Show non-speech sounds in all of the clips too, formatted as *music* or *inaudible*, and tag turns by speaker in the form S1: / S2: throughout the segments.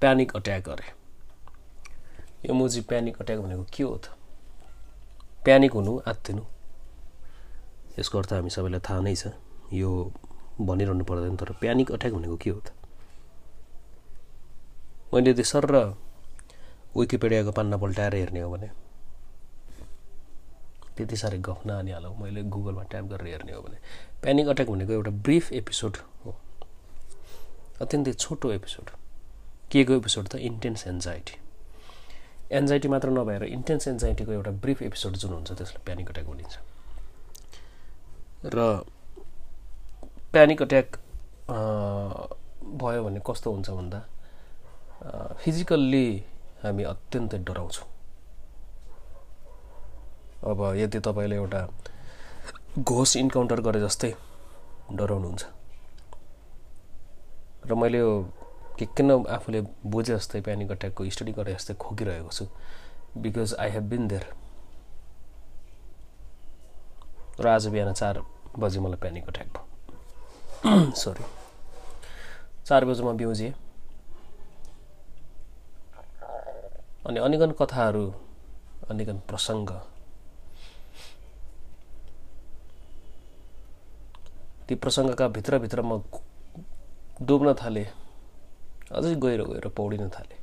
S1: Panic attack अरे यो मुजी panic attack भनेको के हो त? प्यानिक हुनु आत्तिनु। यसको अर्थ हामी सबैलाई थाहा नै छ। यो भनिरहनु पर्दैन तर प्यानिक अट्याक भनेको के हो त? मैले त्यो सर र विकिपिडियाको पान्ना पल्टाएर हेर्ने हो भने। त्यति साह्रै गफ नआनिहालौँ मैले गुगलमा ट्याप गरेर हेर्ने हो भने। प्यानिक अट्याक भनेको एउटा ब्रिफ एपिसोड हो। अत्यन्तै छोटो एपिसोड के को एपिसोड त इन्टेन्स एन्जाइटी एन्जाइटी मात्र नभएर इन्टेन्स एन्जाइटीको एउटा ब्रिफ एपिसोड जुन हुन्छ त्यसलाई प्यानिक अट्याक भनिन्छ। र प्यानिक अट्याक भयो भने कस्तो हुन्छ भन्दा फिजिकल्ली हामी अत्यन्तै डराउँछौँ। अब यदि तपाईँले एउटा घोस इन्काउन्टर गरे जस्तै डराउनुहुन्छ। र मैले यो के किन आफूले बुझे जस्तै प्यानिक अट्याकको स्टडी गरे जस्तै खोकिरहेको छु? Because I have been there र आज बिहान चार बजी मलाई प्यानिक अट्याक भयो। *clears throat* सरी चार बजीमा बिउजिएँ। अनि अनेकन कथाहरू अनेकन प्रसङ्ग। ती प्रसङ्गका भित्रभित्र म डुब्न थालेँ। अझै गहिरो गएर पौडिन थालेँ।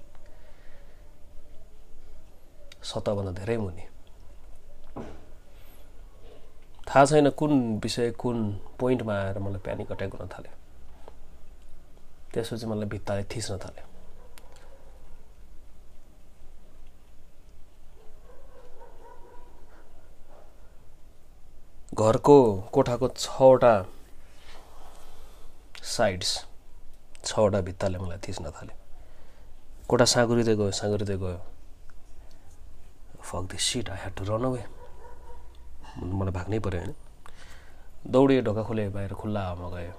S1: सतहभन्दा धेरै मुनि। थाहा छैन कुन विषय कुन पोइन्टमा आएर मलाई प्यानिक अट्याक हुन थाल्यो। त्यसपछि मलाई भित्ताले थिच्न थाल्यो घरको कोठाको छवटा साइड्स छवटा भित्ताले मलाई थिच्न थाल्यो। कोठा साँगुरिँदै गयो साँगुरिँदै गयो। Fuck shit I had to run away मलाई भाग्नै पऱ्यो होइन। दौडियो ढोका खोले बाहिर खुल्ला हावामा गयो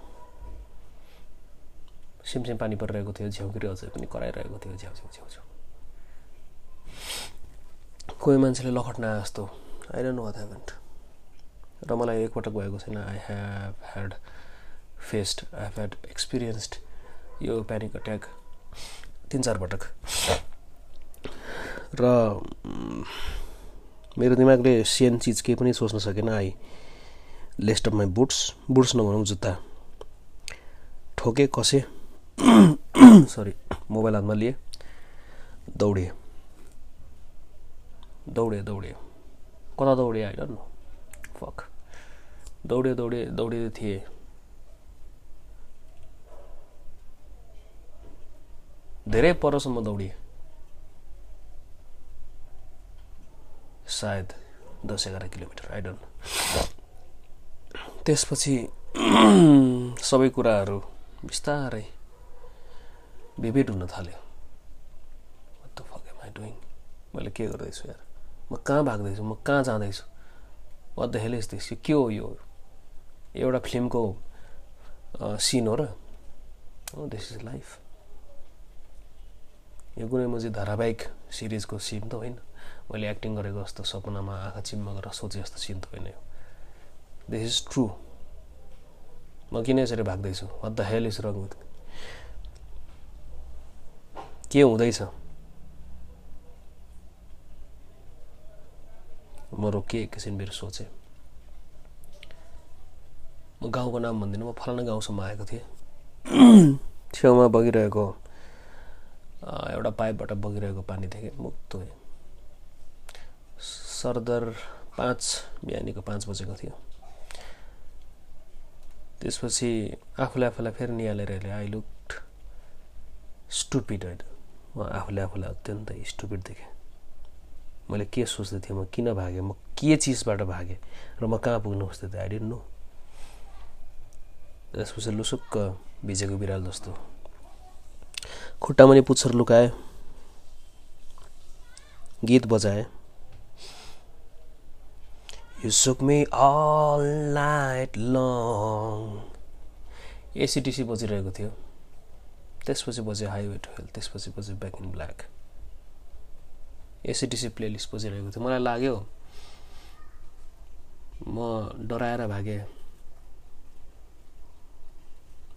S1: सिमसिम पानी परिरहेको थियो झ्याउकिरी अझै पनि कराइरहेको थियो झ्याउ झ्याउ झ्याउ कोही मान्छेले लखट्न जस्तो। आइरहनु नो वाट ह्याभेन्ट र मलाई एकपटक भएको छैन। I have had faced I have had experienced यो प्यानिक अट्याक तिन चार पटक। र मेरो दिमागले सेन चिज केही पनि सोच्न सकेन I laced up my boots. Boots नभनौँ जुत्ता। ठोके कसे। *coughs* सरी मोबाइल हातमा लिए। दौडेँ। दौडेँ दौडेँ। कता दौडेँ होइन फक। दौडे दौडे दौडिँदै थिएँ। धेरै परसम्म दौडिएँ। सायद दस एघार किलोमिटर आई डोन्ट त्यसपछि *clears throat* सबै कुराहरू बिस्तारै विभेद हुन थाल्यो। डुइङ मैले के गर्दैछु यार? म कहाँ भाग्दैछु? म कहाँ जाँदैछु? What the hell is this के हो यो? एउटा फिल्मको सिन हो र? दिस इज लाइफ यो कुनै म चाहिँ धारावाहिक सिरिजको सिन त होइन। मैले एक्टिङ गरेको जस्तो सपनामा आँखा चिम्मा गरेर सोचे जस्तो सिन त होइन यो। दिस इज ट्रु म किन यसरी भाग्दैछु? The hell is wrong with के हुँदैछ? म रोकिएँ एकैछिन मेरो सोचेँ। म गाउँको नाम भन्दिनँ म फलाना गाउँसम्म आएको थिएँ। *clears throat* छेउमा बगिरहेको एउटा पाइपबाट बगिरहेको पानी देखेँ मुक्त भएँ सरदर पाँच बिहानीको पाँच बजेको थियो। त्यसपछि आफूले आफूलाई फेरि निहालेर हेरेँ आई लुक स्टुपिड होइन। म आफूले आफूलाई अत्यन्तै स्टुपिड देखेँ। मैले के सोच्दै थिएँ म किन भागेँ म के चिजबाट भागेँ र म कहाँ पुग्नु खोज्दै थिएँ? आई डेन्ट नो त्यसपछि लुसुक्क भिजेको बिराल जस्तो खुट्टामा नि पुच्छर लुकाएँ। गीत बजाएँ। You shook me all night long एसिटिसी बजिरहेको थियो। त्यसपछि बज्यो हाइवे टु त्यसपछि बज्यो back in black ACDC playlist बजिरहेको थियो। मलाई लाग्यो म डराएर भागेँ।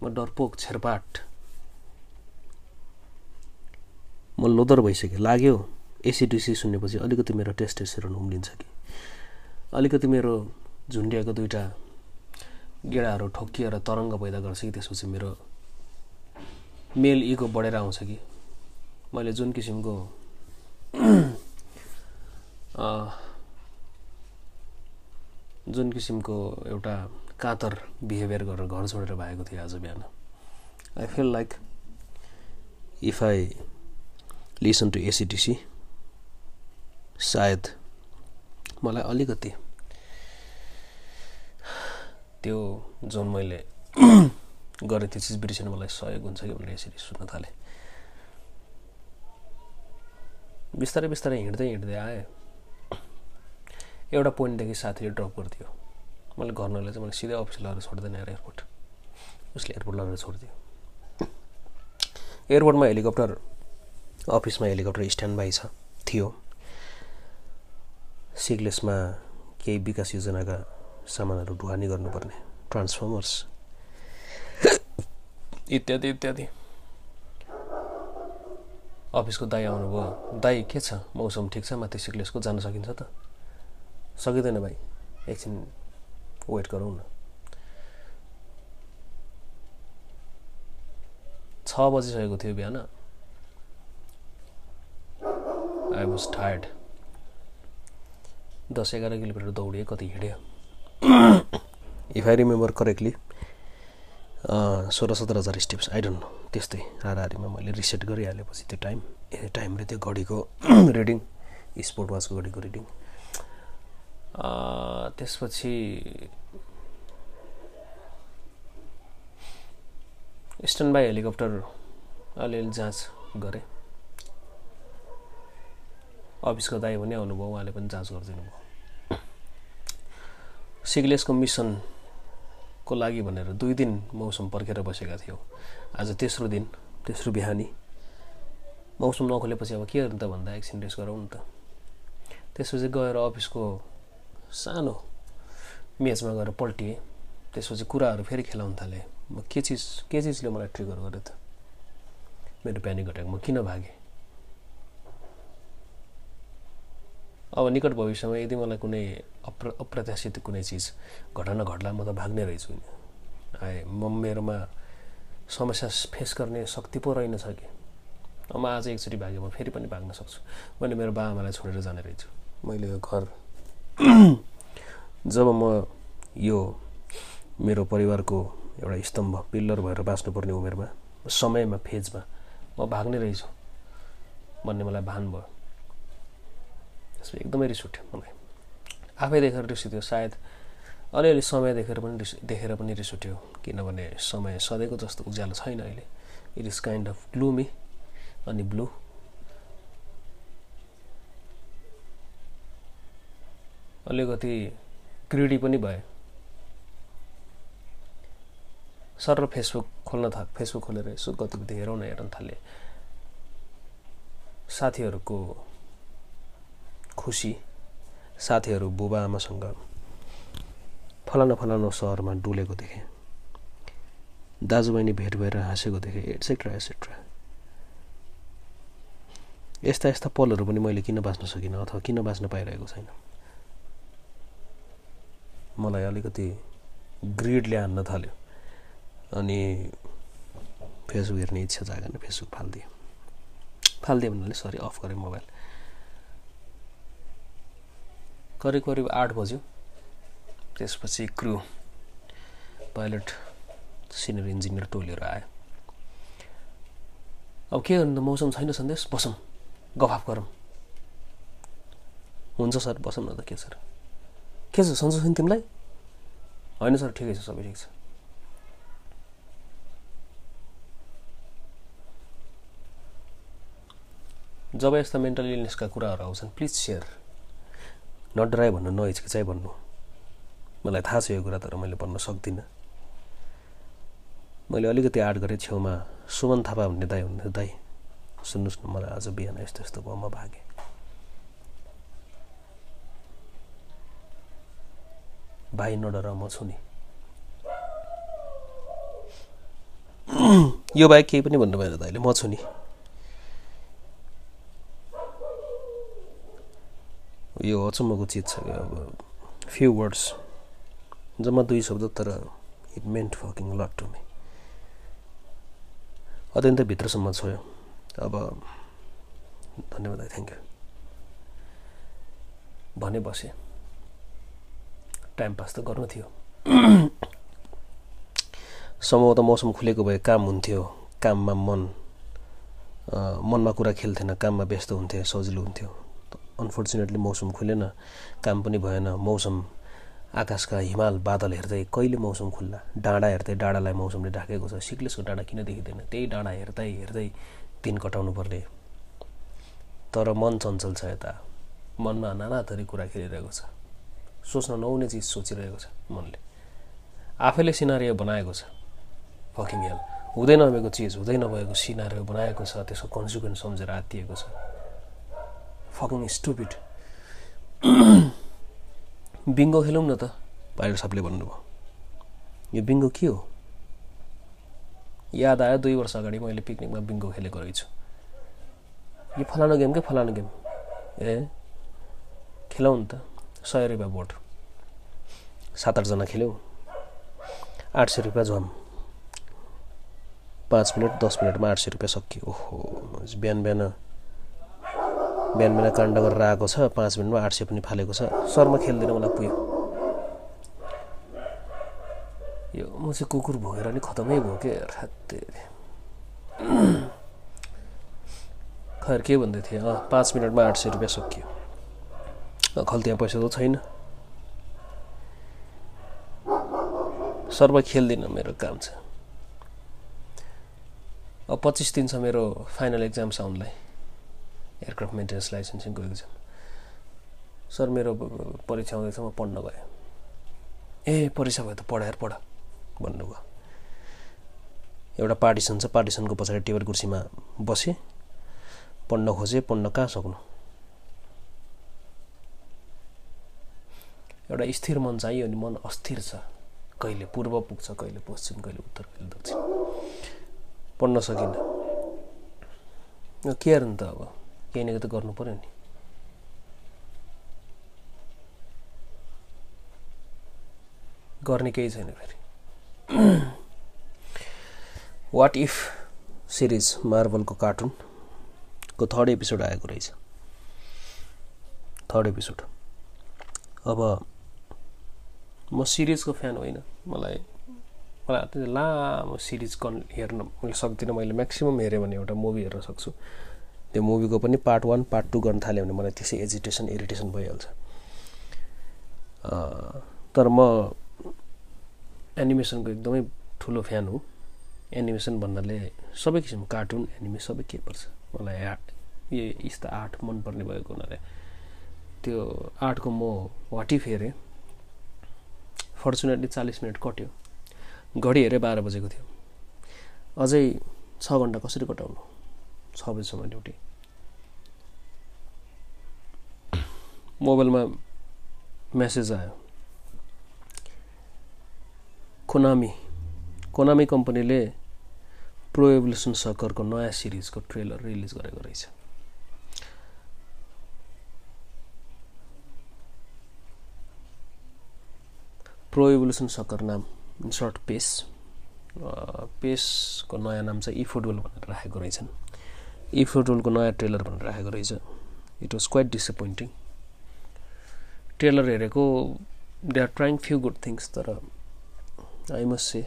S1: म डरपोक छेरपाट। म लोदर भइसकेँ। लाग्यो एसिडिसी सुनेपछि अलिकति मेरो टेस्टेस्टेरोन उम्लिन्छ कि। अलिकति मेरो झुन्डिएको दुइटा गेडाहरू ठोक्किएर तरङ्ग पैदा गर्छ कि त्यसपछि मेरो मेल इगो बढेर आउँछ कि। मैले जुन किसिमको जुन किसिमको एउटा कातर बिहेभियर गरेर घर छोडेर भएको थिएँ आज बिहान। I feel like if I listen to ACDC सायद मलाई अलिकति त्यो जुन मैले *clears throat* गरेँ त्यो चिज बिर्सिनु मलाई सहयोग हुन्छ कि भनेर यसरी सुन्न थालेँ। बिस्तारै बिस्तारै हिँड्दै हिँड्दै आएँ। एउटा पोइन्टदेखि साथीले ड्रप गरिदियो। मैले घर नले चाहिँ मैले सिधै अफिस लगाएर छोड्दैन एयरपोर्ट। उसले एयरपोर्ट लगाएर छोडिदियो। एयरपोर्टमा हेलिकप्टर अफिसमा हेलिकप्टर स्ट्यान्ड बाई छ थियो। सिग्लेसमा केही विकास योजनाका सामानहरू ढुवानी गर्नुपर्ने। ट्रान्सफर्मर्स। *coughs* इत्यादि इत्यादि। अफिसको दाई आउनुभयो। दाई के छ? मौसम ठिक छ? माथि सिक्लेसको जान सकिन्छ त? सकिँदैन भाइ। एकछिन वेट गरौँ न। छ बजिसकेको थियो बिहान। आई वाज टायर्ड दस एघार किलोमिटर दौडिएँ कति हिँड्यो इफ आई रिमेम्बर करेक्टली सोह्र सत्र हजार स्टेप्स आई डोन्ट नो त्यस्तै हाराहारीमा मैले रिसेट गरिहालेपछि त्यो टाइम ए टाइम र त्यो घडीको रिडिङ स्पोर्ट वाचको घडीको रिडिङ त्यसपछि स्ट्यान्ड बाई हेलिकप्टर अलिअलि जाँच गरेँ। अफिसको दाई पनि आउनुभयो उहाँले पनि जाँच गरिदिनु भयो सिग्लेसको मिसनको लागि भनेर दुई दिन मौसम पर्खेर बसेका थियौँ। आज तेस्रो दिन तेस्रो बिहानी। मौसम नखोलेपछि अब के गर्नु त भन्दा एकछिन रेस्ट गरौँ न त। त्यसपछि गएर अफिसको सानो मेचमा गएर पल्टिएँ। त्यसपछि कुराहरू फेरि खेलाउनु थालेँ। म के चिज के चिजले मलाई ट्रिगर गर्यो त? मेरो प्यानिक अट्याक म किन भागेँ? अब निकट भविष्यमा यदि मलाई कुनै अप्र अप्रत्याशित कुनै चिज घटना घट्ला म त भाग्ने रहेछु आए म मेरोमा समस्या फेस गर्ने शक्ति पो रहेनछ कि। म आज एकचोटि भागेँ म फेरि पनि भाग्न सक्छु। मैले मेरो बाबाआमालाई छोडेर जाने रहेछु। मैले यो घर *clears throat* जब म यो मेरो परिवारको एउटा स्तम्भ पिल्लर भएर बाँच्नुपर्ने उमेरमा समयमा फेजमा म भाग्ने रहेछु भन्ने मलाई भान भयो। त्यसमा एकदमै रिस उठ्यो मलाई। आफै देखेर रिस उठ्यो सायद अलिअलि समय देखेर पनि रिस देखेर पनि रिस उठ्यो किनभने समय सधैँको जस्तो उज्यालो छैन अहिले। It is kind of gloomy अनि ब्लू अलिकति ग्रिडी पनि भए सर फेसबुक खोल्न थाल फेसबुक खोलेर यसो गतिविधि हेरौँ न हेर्न थालेँ। साथीहरूको खुसी साथीहरू बुबा आमासँग फलाना फलाना सहरमा डुलेको देखेँ। दाजुबहिनी भेट भएर हाँसेको देखेँ एट्सेट्रा एट्सेट्रा यस्ता यस्ता पलहरू पनि मैले किन बाँच्न सकिनँ अथवा किन बाँच्न पाइरहेको छैन? मलाई अलिकति ग्रिडले हान्न थाल्यो अनि फेसबुक हेर्ने इच्छा जागेन फेसबुक फालिदिएँ। फालिदिएँ भन्नाले सरी अफ गरेँ मोबाइल। करिब करिब आठ बज्यो। त्यसपछि क्रु पाइलट सिनियर इन्जिनियर टोलेर आयो। अब के गर्नु त मौसम छैन सन्देश बसौँ गफाफ गरौँ। हुन्छ सर बसौँ न त के सर? के छ सन्चो छैन तिमीलाई? होइन सर ठिकै छ सबै ठिक छ। जब यस्ता मेन्टल इलनेसका कुराहरू आउँछन् प्लिज सेयर नडराए भन्नु नहिचकिचाइ भन्नु। मलाई थाहा छ यो कुरा तर मैले भन्न सक्दिनँ। मैले अलिकति आड गरेँ छेउमा सुमन थापा भन्ने दाई हुनुहुन्थ्यो। दाई सुन्नुहोस् न मलाई आज बिहान यस्तो यस्तो भयो म भागेँ। भाइ नडर म छु नि। यो बाहेक केही पनि भन्नु भएन दाइले म छु नि। यो अचम्मको चिज छ कि अब? फ्यु वर्ड्स जम्मा दुई शब्द तर it meant fucking lot to me अत्यन्तै भित्रसम्म छोयो। अब धन्यवाद थ्याङ्क यू भने बसेँ। टाइम पास त गर्नु थियो। सम्भवतः मौसम खुलेको भए काम हुन्थ्यो। काममा मन। मनमा कुरा खेल्थेन काममा व्यस्त हुन्थ्यो सजिलो हुन्थ्यो। अनफोर्चुनेटली मौसम खुलेन काम पनि भएन मौसम आकाशका हिमाल बादल हेर्दै कहिले मौसम खुल्ला? डाँडा हेर्दै डाँडालाई मौसमले ढाकेको छ। सिक्लेसको डाँडा किन देखिँदैन? त्यही डाँडा हेर्दै हेर्दै दिन कटाउनु पर्ने तर मन चञ्चल छ यता। मनमा नाना थरी कुरा खेलिरहेको छ। सोच्न नहुने चिज सोचिरहेको छ मनले। आफैले सिनारियो बनाएको छ। फकिङ हेल हुँदै नभएको चिज हुँदै नभएको सिनारियो बनाएको छ। त्यसको कन्सिक्वेन्स सम्झेर आत्तिएको छ। फकिङ स्टुपिड बिङ्गो खेलौँ न त भाइर सबले भन्नुभयो यो बिङ्गो के हो याद आयो दुई वर्ष अगाडि मैले पिकनिकमा बिङ्गो खेलेको रहेछु यो फलानु गेम के फलानु गेम ए खेलौँ नि त सय रुपियाँ बोट सात आठजना खेल्यौँ आठ सय रुपियाँ झम पाँच मिनट दस मिनटमा आठ सय रुपियाँ सकियो ओहो बिहान बिहान बिहान बिहान काण्ड गरेर आएको छ पाँच मिनटमा आठ सय पनि फालेको छ। शर्मा खेल्दैन मलाई पुग्यो। यो म चाहिँ कुकुर भोगेर नि खतमै भयो के? खाते खैर के भन्दै थिएँ अँ पाँच मिनटमा आठ सय रुपियाँ सकियो। खल्तीमा पैसा त छैन। सर्व खेल्दिनँ मेरो काम छ अब पच्चिस दिन छ मेरो फाइनल एक्जाम्स आउनलाई एयरक्राफ्ट मेन्टेनेन्स लाइसेन्सिङको एक्जाम सर मेरो परीक्षा आउँदैछ म पढ्न गएँ। ए परीक्षा भयो त पढाएर पढ भन्नुभयो। एउटा पार्टिसन छ पार्टिसनको पछाडि टेबल कुर्सीमा बसेँ। पढ्न खोजेँ पढ्न कहाँ सक्नु? एउटा स्थिर मन चाहियो भने मन अस्थिर छ। कहिले पूर्व पुग्छ कहिले पश्चिम कहिले उत्तर कहिले दक्षिण। पढ्न सकिनँ। के नि त अब। केही न केही त गर्नु पऱ्यो नि। गर्ने केही छैन फेरि। वाट इफ सिरिज मार्बलको कार्टुनको थर्ड एपिसोड आएको रहेछ? थर्ड एपिसोड अब म सिरिजको फ्यान होइन। मलाई मलाई लामो सिरिज कन् हेर्न मैले सक्दिनँ। मैले म्याक्सिमम् हेरेँ भने एउटा मुभी हेर्न सक्छु। त्यो मुभीको पनि पार्ट वान पार्ट टू गर्न थाल्यो भने मलाई त्यसै एजिटेसन इरिटेसन भइहाल्छ। तर म एनिमेसनको एकदमै ठुलो फ्यान हो। एनिमेसन भन्नाले सबै किसिम कार्टुन एनिमे सबै के पर्छ। मलाई आर्ट यो यस्ता आर्ट मनपर्ने भएको हुनाले। त्यो आर्टको म वाटिफ हेरेँ। फर्चुनेटली चालिस मिनट कट्यो। घडी हेरेँ बाह्र बजेको थियो। अझै छ घन्टा कसरी कटाउनु? छ बजीसम्म ड्युटी। मोबाइलमा मेसेज आयो। कोनामी। कोनामी कम्पनीले प्रो एभोल्युसन सकरको नयाँ सिरिजको ट्रेलर रिलिज गरेको रहेछ। प्रो एभोल्युसन सकर नाम इन सर्ट पेस। पेसको नयाँ नाम चाहिँ इ फुटबल भनेर राखेको रहेछन्। इ फुटबलको नयाँ ट्रेलर भनेर राखेको रहेछ। It was quite disappointing trailer हेरेको they are trying few good things तर I must say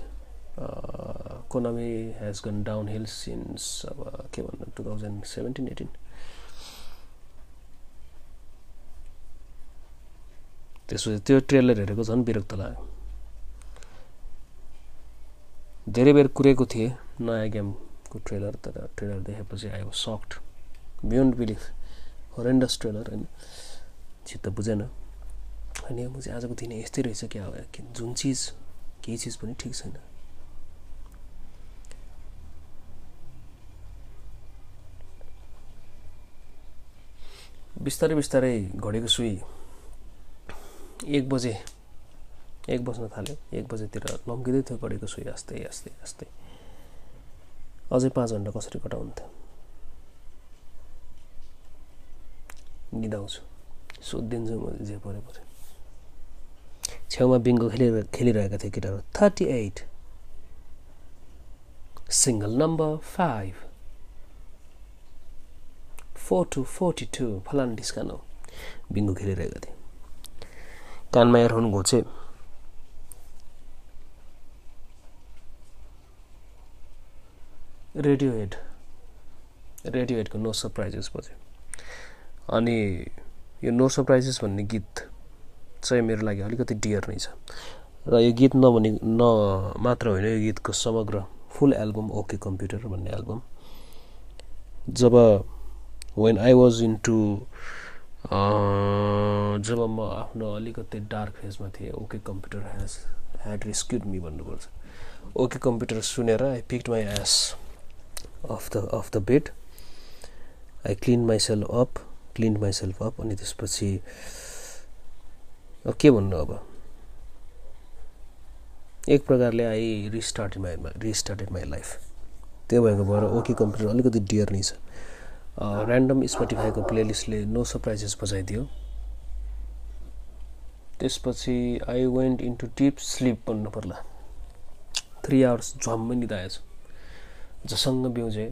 S1: Konami has gone downhill since अब के भन्नु टु थाउजन्ड सेभेन्टिन एटिन त्यसपछि त्यो ट्रेलर हेरेको झन् विरक्त लाग्यो। धेरै बेर कुरेको थिएँ नयाँ गेमको ट्रेलर तर ट्रेलर देखेपछि आयो sucked beyond belief horrendous trailer होइन चित्त बुझेन होइन म चाहिँ आजको दिन यस्तै रहेछ क्या जुन चिज केही चिज पनि ठिक छैन बिस्तारै बिस्तारै घडेको सुई एक बजे एक बज्न थाल्यो एक बजेतिर लम्किँदै थियो घडीको सुई आस्दै आस्दै आस्दै अझै पाँच घन्टा कसरी कटाउनु थियो निदाउँछु। सोधिदिन्छु म जे पऱ्यो पऱ्यो छेउमा बिङ्गो खेलि खेलिरहेका थिए केटाहरू। Thirty eight. Single number five. Four two forty two. फलान डिस्कानो। बिङ्गो खेलिरहेका थिए। कानमा एयरफोन घोचे। रेडियो हेड रेडियो हेडको नो सरप्राइजेस बज्यो। अनि यो नो सरप्राइजेस भन्ने गीत चाहिँ मेरो लागि अलिकति डियर नै छ। र यो गीत नभने न मात्र होइन यो गीतको समग्र फुल एल्बम ओके कम्प्युटर भन्ने album job when I was in to जब म आफ्नो अलिकति डार्क फेजमा थिएँ OK Computer has had rescued me भन्नुपर्छ। ओके कम्प्युटर सुनेर I picked my ass off the off the bed I clean myself up clean myself up अनि त्यसपछि के भन्नु अब? एक प्रकारले I restart my restarted my life त्यो भएको भएर ओके कम्प्युटर अलिकति डियर नै छ। ऱ्यान्डम स्पोटिफाईको प्लेलिस्टले नो सरप्राइजेस बजाइदियो। त्यसपछि I went into deep sleep भन्नु पर्ला। थ्री आवर्स झम्मै निधाएछ जसँग बिउजे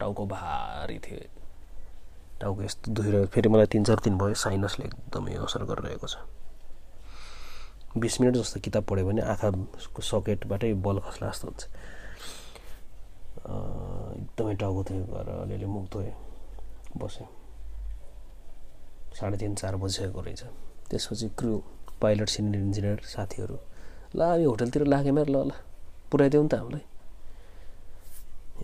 S1: टाउको भारी थियो। टाउको यस्तो दुखिरहेको फेरि मलाई तिन चार दिन भयो साइनसले एकदमै असर गरिरहेको छ। बिस मिनट जस्तो किताब पढ्यो भने आँखाको सकेटबाटै बल खस्ला जस्तो हुन्छ। एकदमै टाउको थियो गएर अलिअलि मुख धोएँ बसेँ। साढे तिन चार बजिसकेको रहेछ। त्यसपछि क्रु पाइलट सिनियर इन्जिनियर साथीहरू ल यो होटलतिर लाग्यो ल ल। पुऱ्याइदेऊ नि त हामीलाई।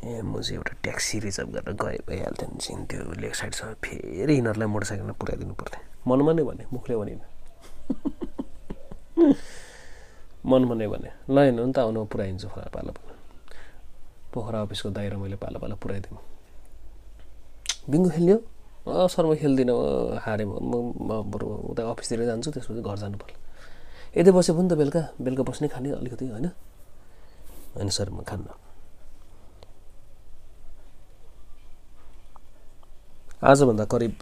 S1: ए म चाहिँ एउटा ट्याक्सी रिजर्भ गरेर गए भइहाल्थ्यो नि चिन्थ्यो लेग साइडसँग फेरि यिनीहरूलाई मोटरसाइकलमा पुऱ्याइदिनु पर्थ्यो। मनमा नै भने मुखले भने। मनमा नै भने ल हेर्नु नि त आउनु पुऱ्याइदिन्छु पाला पाला। पोखरा अफिसको दाइरा मैले पाला पाला पुऱ्याइदिउँ बिङ्गो खेल्यो? अँ सर म खेल्दिनँ हारेँ म बरु उता अफिसतिर जान्छु त्यसपछि घर जानु पर्ला। यतै बस्यो पनि त बेलुका बेलुका बस्ने खाने अलिकति होइन? होइन सर म खान्न। आजभन्दा करिब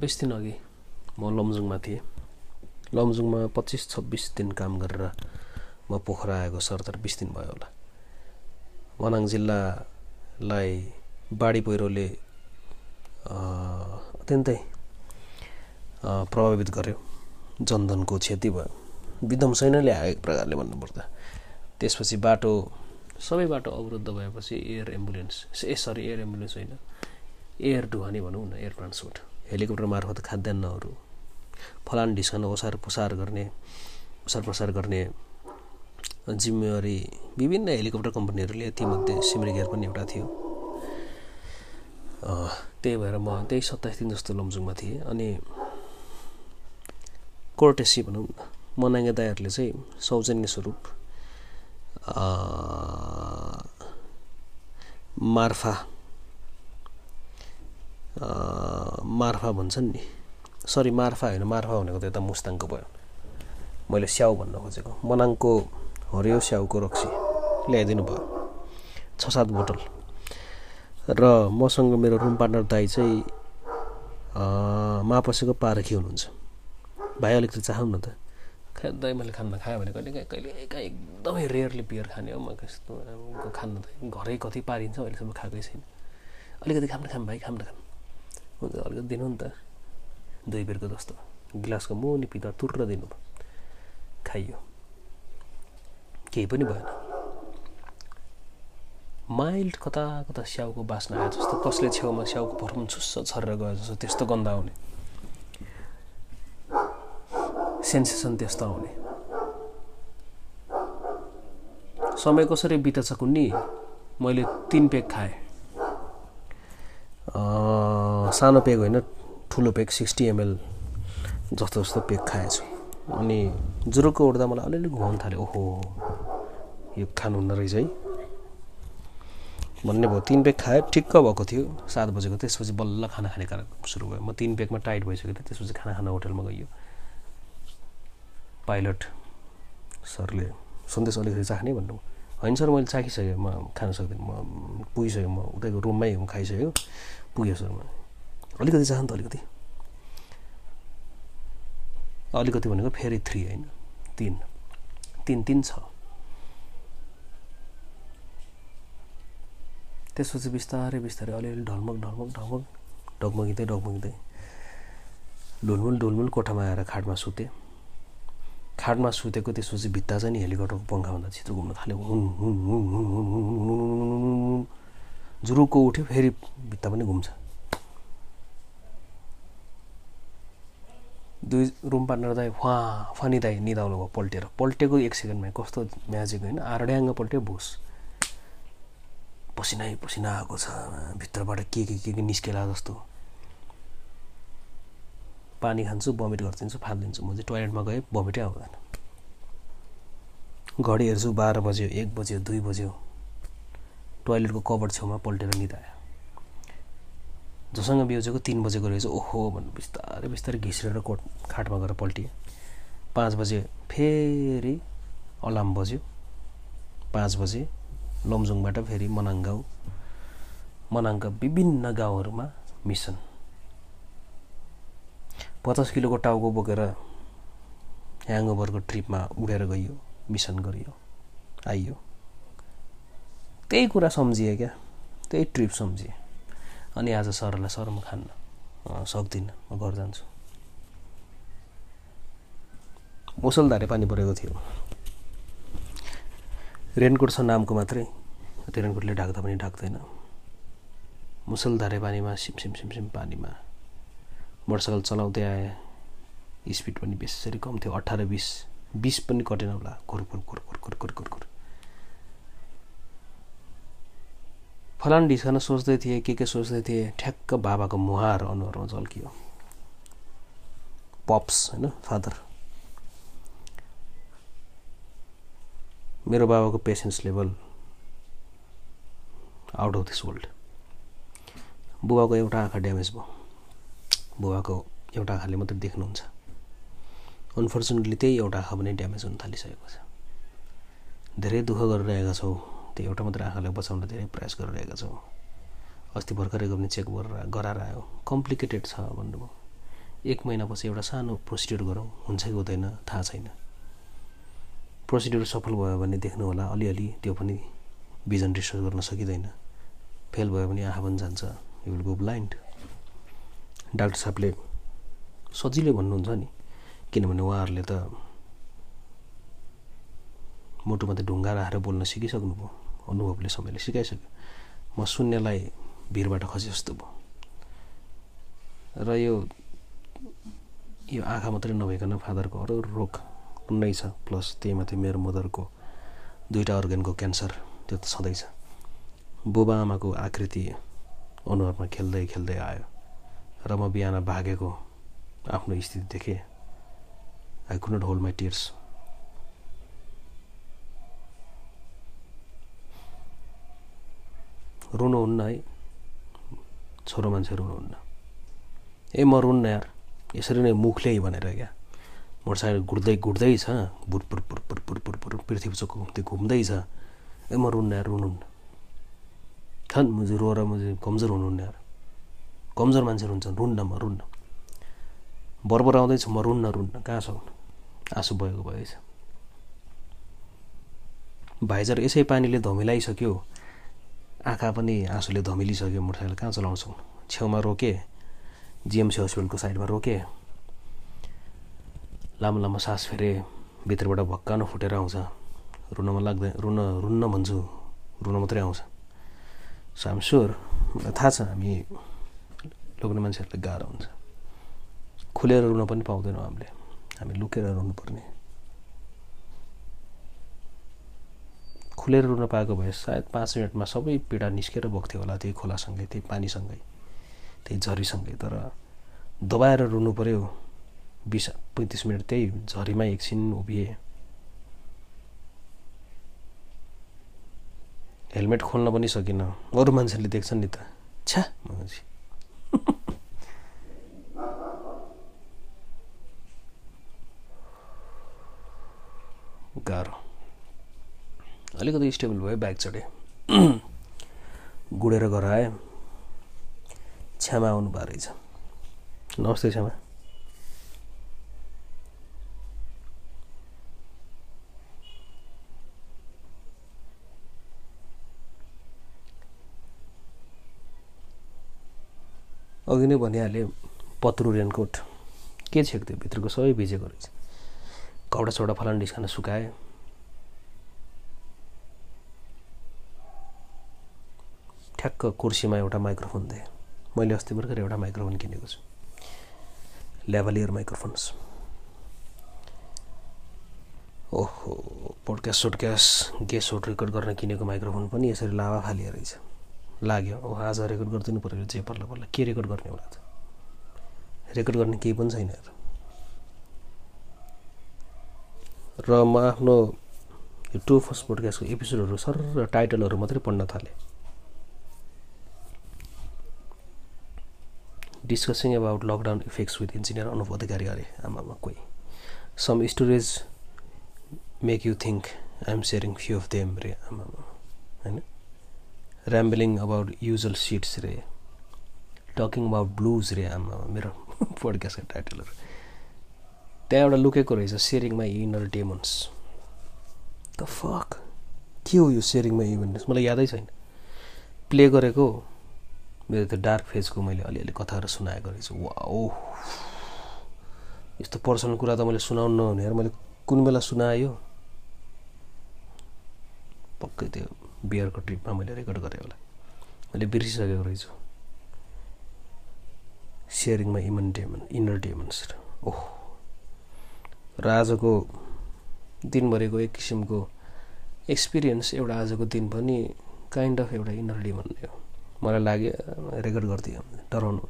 S1: बिस दिन अघि म लमजुङमा थिएँ। लमजुङमा पच्चिस छब्बिस दिन काम गरेर म पोखरा आएको सरदार बिस दिन भयो होला। मनाङ जिल्लालाई बाढी पहिरोले अत्यन्तै प्रभावित गर्यो। जनधनको क्षति भयो। विध्वंसै नै ल्यायो एक प्रकारले भन्नुपर्दा। त्यसपछि बाटो सबै बाटो अवरुद्ध भएपछि air ambulance a sorry air ambulance होइन। एयर ढुवानी भनौँ न एयर ट्रान्सपोर्ट। हेलिकप्टर मार्फत खाद्यान्नहरू फलान ढिस्कन ओसार पुसार गर्ने ओसार प्रसार गर्ने जिम्मेवारी विभिन्न हेलिकप्टर कम्पनीहरूले तीमध्ये सिमरिगेयर पनि एउटा थियो। त्यही भएर म त्यही सत्ताइस दिन जस्तो लमजुङमा थिएँ अनि कोर्टेसी भनौँ न मनाङ्गे दाईहरूले चाहिँ सौजन्य स्वरूप मार्फा। मार्फा भन्छन् नि। सरी मार्फा होइन। मार्फा भनेको त यता मुस्ताङको भयो। मैले स्याउ भन्न खोजेको। मनाङको हरियो स्याउको रक्सी। ल्याइदिनु भयो। छ सात बोतल। र मसँग मेरो रुम पार्टनर दाई चाहिँ मापसेको पारखी हुनुहुन्छ। भाइ अलिकति चाहौँ न त। दाइ मैले खाना खाएँ भने कहिले काहीँ कहिले काहीँ एकदमै रेयरली बियर खाने हो म कस्तो खानु त घरै कति पारिन्छ अहिलेसम्म खाएकै छैन। अलिकति खाम खाम भाइ खाम न खाम हुन्छ अलिकति दिनु नि त। दुई बेरको जस्तो। गिलासको मुनि पिता तुर्र दिनु खाइयो। केही पनि भएन। माइल्ड कता कता स्याउको बास्ना आयो जस्तो कसले छेउमा स्याउको भरम छुस्स छरेर गयो जस्तो त्यस्तो गन्ध आउने। सेन्सेसन त्यस्तो आउने। समय कसरी बितेछ कुन्नी? मैले तिन पेक खाएँ। सानो पेक होइन ठुलो पेक सिक्सटी एमएल जस्तो जस्तो पेक खाएछु। अनि जुरुको उठ्दा मलाई अलिअलि घुमाउनु थाल्यो। ओहो यो खानुहुन्न रहेछ है। भन्ने भयो तिन पेक खाएँ ठिक्क भएको थियो। सात बजेको त्यसपछि बल्ल खाना खाने कारण सुरु भयो। म तिन पेकमा टाइट भइसकेको थिएँ त्यसपछि खाना खाना होटलमा गइयो। पाइलट सरले सन्देश अलिकति चाख्ने भन्नु। होइन सर मैले चाखिसकेँ। म खान सक्दिनँ। म पुगिसकेँ। म उतैको रुममै खाइसक्यो पुग्यो सर म अलिकति नि त अलिकति। अलिकति भनेको फेरि थ्री होइन? तिन। तिन तिन छ। त्यसपछि बिस्तारै बिस्तारै अलिअलि ढलमक ढलमक ढलमक। डगमगिँदै डगमगिँदै। ढुलमुल ढुलमुल कोठामा आएर खाटमा सुतेँ। खाटमा सुतेको त्यसपछि भित्ता चाहिँ नि हेलिकप्टरको पङ्खाभन्दा छिटो घुम्न थाल्यो जुरुको उठ्यो फेरि भित्ता पनि घुम्छ दुई रुम पार्टनर दाई फा फनी दाई निदाउनु भयो पल्टेर पल्टेको एक सेकेन्डमा कस्तो म्याजिक होइन आरड्याङ्ग पल्ट्यो भुस पसिनै पसिना आएको छ भित्रबाट के के के के निस्केला जस्तो पानी खान्छु बमिट गरिदिन्छु फालिदिन्छु। म चाहिँ टोइलेटमा गएँ बमिटै आउँदैन। घडी हेर्छु बाह्र बज्यो एक बज्यो दुई बज्यो। टोइलेटको कभर छेउमा पल्टेर निधायो। जोसँग बिउजेको तिन बजेको रहेछ। ओहो भन्नु बिस्तारै बिस्तारै घिस्रेर कोट खाटमा गएर पल्टिएँ। पाँच बजे फेरि अलार्म बज्यो। पाँच बजे लमजुङबाट फेरि मनाङ गाउँ। मनाङका विभिन्न गाउँहरूमा मिसन। पचास किलोको टाउको बोकेर ह्याङओभरको ट्रिपमा उडेर गइयो मिसन गरियो आइयो। त्यही कुरा सम्झिएँ क्या त्यही ट्रिप सम्झिएँ। अनि आज सरलाई सर म खान्न सक्दिनँ म घर जान्छु। मुसलधारे पानी परेको थियो। रेनकोट छ नामको मात्रै त्यो रेनकोटले ढाक्दा पनि ढाक्दैन। मुसलधारे पानीमा सिमसिम सिमसिम पानीमा मोटरसाइकल चलाउँदै आएँ। स्पिड पनि बेसरी कम थियो अठार बिस। बिस पनि कटेन होला। खुर खुर खुर खुर खुर खुर खुर खुर। फलान ढिस्कन सोच्दै थिएँ के के सोच्दै थिएँ? ठ्याक्क बाबाको मुहार अनुहारमा झल्कियो। पप्स होइन? फादर। मेरो बाबाको patience level out of this world. बुबाको एउटा आँखा ड्यामेज भयो। बुबाको एउटा आँखाले मात्रै देख्नुहुन्छ। अनफर्चुनेटली त्यही एउटा आँखा पनि ड्यामेज हुन थालिसकेको छ। धेरै दुःख गरिरहेका छौँ त्यो एउटा मात्रै आँखालाई बचाउन धेरै प्रयास गरिरहेका छौँ। अस्ति भर्खरै पनि चेक गरेर गराएर आयो कम्प्लिकेटेड छ भन्नुभयो। एक महिनापछि एउटा सानो प्रोसिड्युर गरौँ हुन्छ कि हुँदैन थाहा छैन। प्रोसिड्युर सफल भयो भने देख्नु होला अलिअलि त्यो पनि भिजन रिसर्च गर्न सकिँदैन। फेल भयो भने आँखा पनि जान्छ। You will go blind doctor साहबले सजिलै भन्नुहुन्छ नि। किनभने उहाँहरूले त मुटुमा त ढुङ्गा राखेर बोल्न सिकिसक्नुभयो अनुभवले समयले सिकाइसक्यो। म शून्यलाई भिरबाट खसे जस्तो भयो। र यो यो आँखा मात्रै नभइकन फादरको अरू रोग नै छ प्लस त्यही माथि मेरो मदरको दुईवटा अर्ग्यानको क्यान्सर त्यो त छँदैछ बुबा आमाको आकृति अनुहारमा खेल्दै खेल्दै आयो। र म बिहान भागेको आफ्नो स्थिति देखेँ। I could not hold my tears रुनुहुन्न है। छोरो मान्छे रुनुहुन्न ए म रुन्न यार। यसरी नै मुखले भनेर क्या। मोटरसाइकल घुट्दै घुट्दै छ। बुटपुर पुर पुर पुर पुर पृथ्वी चोक घुम्दै घुम्दैछ ए म रुन्न यार रुनुहुन्न छन् मुझे रोएर मुझे कमजोर हुनुहुन्न यार। कमजोर मान्छे रुन्छ रुन्न म रुन्न बरबर आउँदैछु म रुन्न रुन्न। कहाँ छ आँसु भएको भएछ। भाइजर यसै पानीले धमिलाइसक्यो। आँखा पनि आँसुले धमिलिसक्यो मोटरसाइकल कहाँ चलाउँछौँ छेउमा रोकेँ। जिएमसी हस्पिटलको साइडमा रोकेँ। लामो लामो सास फेरे भित्रबाट भक्कानो फुटेर आउँछ। रुनमा लाग्दैन रुन रुन्न भन्छु। रुन मात्रै आउँछ। सो आम स्योर थाहा छ हामी लोग्ने मान्छेहरूलाई गाह्रो हुन्छ। खुलेर रुन पनि पाउँदैनौँ हामीले। हामी लुकेर रुनुपर्ने। खुलेर रुन पाएको भए सायद पाँच मिनटमा सबै पीडा निस्केर बोक्थ्यो होला त्यही खोलासँगै त्यही पानीसँगै त्यही झरीसँगै। तर दबाएर रुनु पऱ्यो बिस पैँतिस मिनट त्यही झरीमा एकछिन उभिए। हेलमेट खोल्न पनि सकिनँ। अरू मान्छेले देख्छन् नि त। छ्या गाह्रो अलिकति स्टेबल भयो बाइक चढेँ गुडेर घर आएँ छ्यामा आउनु भएको रहेछ नमस्ते क्षमा अघि नै भनिहालेँ पत्रु रेनकोट के छेक त्यो भित्रको सबै भिजेको रहेछ कौडा सौडा फलान निस्कन सुकाएँ। ठ्याक्क कुर्सीमा एउटा माइक्रोफोन दिएँ। मैले अस्ति भर्खर एउटा माइक्रोफोन किनेको छु। Lavalier microphones. ओहो पोडकास्ट सोडकास्ट गेस्ट रेकर्ड गर्न किनेको माइक्रोफोन पनि यसरी लावा फालिएर रहेछ। लाग्यो ओ आज रेकर्ड गरिदिनु पऱ्यो जे पल्ल पल्ल के रेकर्ड गर्ने होला त? रेकर्ड गर्ने केही पनि छैन र म आफ्नो टु फर्स्ट पोडकास्टको एपिसोडहरू सर टाइटलहरू मात्रै पढ्न थालेँ। Discussing about lockdown effects with engineer Anup Adhikari अरे आमामा कोही some storage make you think I'm sharing few of them रे आमामा होइन ऱ्याम्बलिङ अबाउट युजल सिट्स रे टकिङ अबाउट ब्लुज रे आमा मेरो पोडकास्टको टाइटलहरू त्यहाँ एउटा लुकेको रहेछ sharing my inner demons. The fuck के हो यो सेयरिङ माई इभेन्ट्स मलाई यादै छैन। प्ले गरेको मेरो त्यो डार्क फेजको मैले अलिअलि कथाहरू सुनाएको रहेछु। वा ओ यस्तो पर्सनल कुरा त मैले सुनाउनु नहुने। मैले कुन बेला सुनायो? पक्कै त्यो बियरको ट्रिपमा मैले रेकर्ड गरेँ होला। मैले बिर्सिसकेको रहेछु। सेयरिङमा इमन डेमन इनर डेमन्स ओह। र आजको दिनभरिको एक किसिमको एक्सपिरियन्स एउटा आजको दिन पनि काइन्ड अफ एउटा इनर डेमन नै हो। मलाई लाग्यो रेकर्ड गरिदियो। डराउनु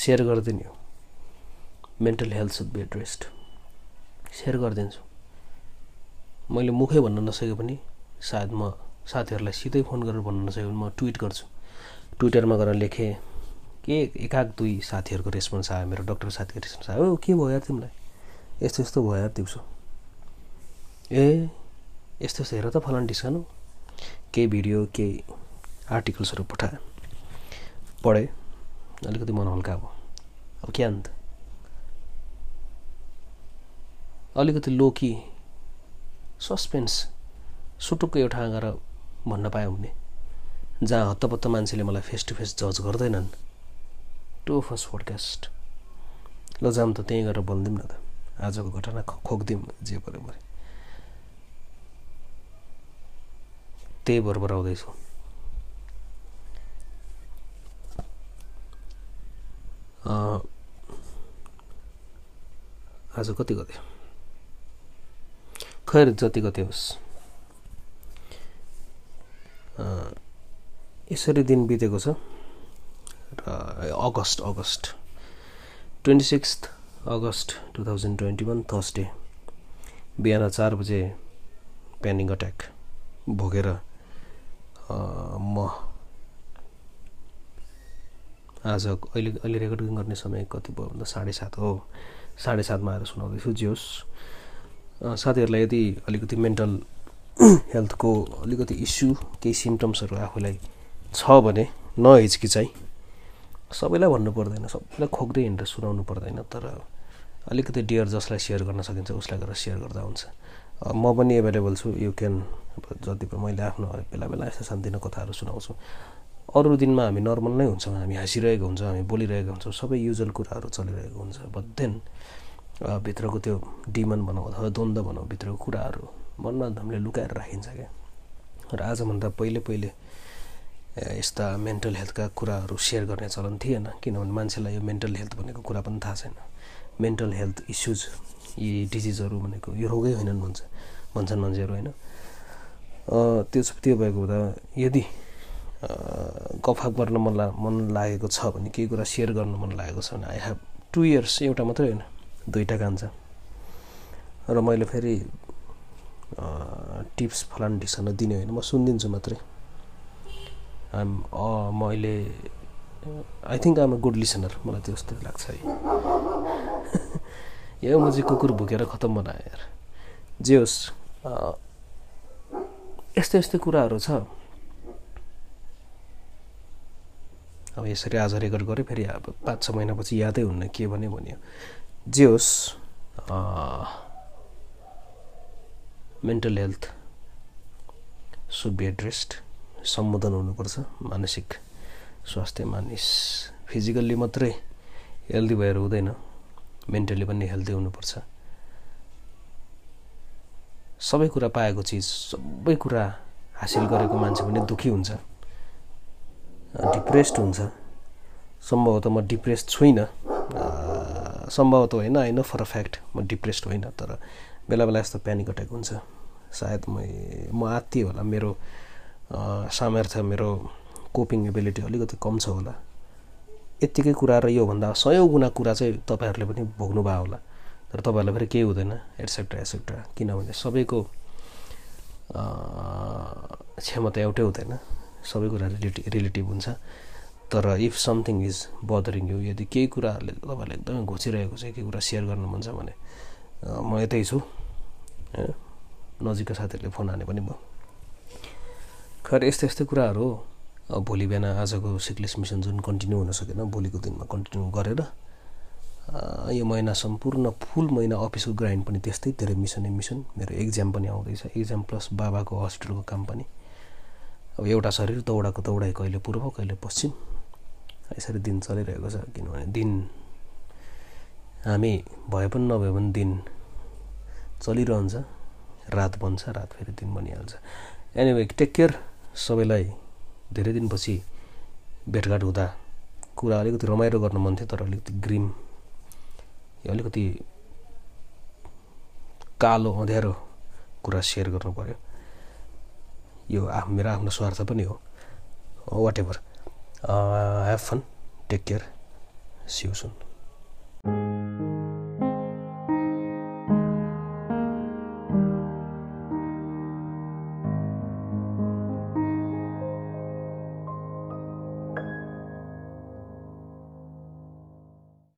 S1: सेयर गरिदिने हो। Mental health should be addressed share गरिदिन्छु। मैले मुखै भन्न नसके पनि सायद म साथीहरूलाई सिधै फोन गरेर भन्न नसके भने म ट्विट गर्छु। ट्विटरमा गएर लेखेँ। के एकाक दुई साथीहरूको रेस्पोन्स आयो मेरो डक्टर साथीको रेस्पोन्स आयो। के भयो यार तिमीलाई? यस्तो यस्तो भयो यार दिउँसो। ए यस्तो यस्तो हेर त फलान डिस्कानु। केही भिडियो केही आर्टिकल्सहरू पठाएँ पढेँ। अलिकति मन हल्का अब अब के अन्त? अलिकति लोकी सस्पेन्स सुटुक्क एउटा गएर भन्न पायो भने जहाँ हत्तपत्त मान्छेले मलाई फेस टु फेस जज गर्दैनन् टु फर्स्ट पोडकास्ट ल जाऊँ त त्यहीँ गएर बोलिदिउँ न त। आजको घटना खोकिदिउँ जे पऱ्यो मैले त्यही भएर आउँदैछु। आज कति गते? खैर जति गते होस्। यसरी दिन बितेको छ। August August twenty six August two thousand twenty one Thursday बिहान चार बजे प्यानिङ अट्याक भोगेर म आज अहिले अहिले रेकर्डिङ गर्ने समय कति भयो भन्दा साढे सात हो। साढे सातमा आएर सुनाउँदैछु जे होस् साथीहरूलाई यदि अलिकति मेन्टल हेल्थको *clears throat* अलिकति इस्यु केही सिम्टम्सहरू आफूलाई छ भने नहिचकिचाइ सबैलाई भन्नु पर्दैन सबैलाई खोक्दै हिँडेर सुनाउनु पर्दैन तर अलिकति डियर जसलाई सेयर गर्न सकिन्छ उसलाई गरेर सेयर गर्दा हुन्छ। म पनि एभाइलेबल छु यु क्यान जति पनि मैले आफ्नो बेला बेला यस्तो सानोतिनो कथाहरू सुनाउँछु। अरू दिनमा हामी नर्मल नै हुन्छौँ हामी हाँसिरहेको हुन्छौँ हामी बोलिरहेको हुन्छौँ सबै युजल कुराहरू चलिरहेको हुन्छ। बट देन भित्रको त्यो डिमन भनौँ अथवा द्वन्द्व भनौँ भित्रको कुराहरू मनमा हामीले लुकाएर राखिन्छ क्या। र आजभन्दा पहिले पहिले यस्ता मेन्टल हेल्थका कुराहरू सेयर गर्ने चलन थिएन किनभने मान्छेलाई यो मेन्टल हेल्थ भनेको कुरा पनि थाहा छैन। मेन्टल हेल्थ इस्युज यी डिजिजहरू भनेको यो रोगै होइनन् भन्छ भन्छन् मान्छेहरू होइन? त्यो त्यो भएको हुँदा यदि गफाक गर्न मन ला मन लागेको छ भने केही कुरा सेयर गर्नु मन लागेको छ भने आई हेभ टु इयर्स एउटा मात्रै होइन दुईवटा कान्छ र मैले फेरि टिप्स फलान ढिसन दिने होइन म सुनिदिन्छु मात्रै। आइम मैले I think I'm a good listener मलाई त्यो जस्तो लाग्छ है। *laughs* यो म चाहिँ कुकुर भुकेर खतम बनाएँ यार। जे होस् यस्तो यस्तो कुराहरू छ। अब यसरी आज रेकर्ड गरेँ फेरि अब पाँच छ महिनापछि यादै हुन्न के भने भन्यो। जे होस् mental health should be addressed सम्बोधन हुनुपर्छ। मानसिक स्वास्थ्य मानिस फिजिकल्ली मात्रै हेल्दी भएर हुँदैन। मेन्टली पनि हेल्दी हुनुपर्छ। सबै कुरा पाएको चिज सबै कुरा हासिल गरेको मान्छे पनि दुःखी हुन्छ। डिप्रेस्ड हुन्छ। सम्भवतः म डिप्रेस छुइनँ। सम्भवतः होइन होइन फर अ फ्याक्ट म डिप्रेस्ड होइन तर बेला बेला यस्तो प्यानिक अट्याक हुन्छ। सायद म म आत्तिएँ होला मेरो सामर्थ्य मेरो कोपिङ एबिलिटी अलिकति कम छ होला। यत्तिकै कुरा र योभन्दा सयौँ गुणा कुरा चाहिँ तपाईँहरूले पनि भोग्नुभयो होला। तर तपाईँहरूलाई फेरि केही हुँदैन एट्सेट्रा एट्सेट्रा किनभने सबैको क्षमता एउटै हुँदैन। सबै कुरा रिलेटिभ रिलेटिभ हुन्छ। तर if something is bothering you यदि केही कुराहरूले तपाईँहरूलाई एकदमै घोचिरहेको छ केही कुरा सेयर गर्नु मन छ भने म यतै छु होइन। नजिकका साथीहरूले फोन हाने पनि भयो। खैर यस्तै यस्तै कुराहरू हो। भोलि बिहान आजको सिक्लेस मिसन जुन कन्टिन्यू हुन सकेन भोलिको दिनमा कन्टिन्यू गरेर यो महिना सम्पूर्ण फुल महिना अफिसको ग्राइन्ड पनि त्यस्तै धेरै मिसन मिसन। मेरो एक्जाम पनि आउँदैछ। एक्जाम प्लस बाबाको हस्पिटलको काम पनि। अब एउटा शरीर दौडाको दौडाइ कहिले पूर्व कहिले पश्चिम यसरी दिन चलिरहेको छ। किनभने दिन हामी भए पनि नभए पनि दिन चलिरहन्छ। रात बन्छ रात फेरि दिन बनिहाल्छ। एनिवे टेक केयर सबैलाई धेरै दिनपछि भेटघाट हुँदा कुरा अलिकति रमाइलो गर्न मन थियो तर अलिकति ग्रिम अलिकति कालो अँध्यारो कुरा सेयर गर्नु पऱ्यो यो आफ मेरो आफ्नो स्वार्थ पनि हो। Whatever have fun take care see you soon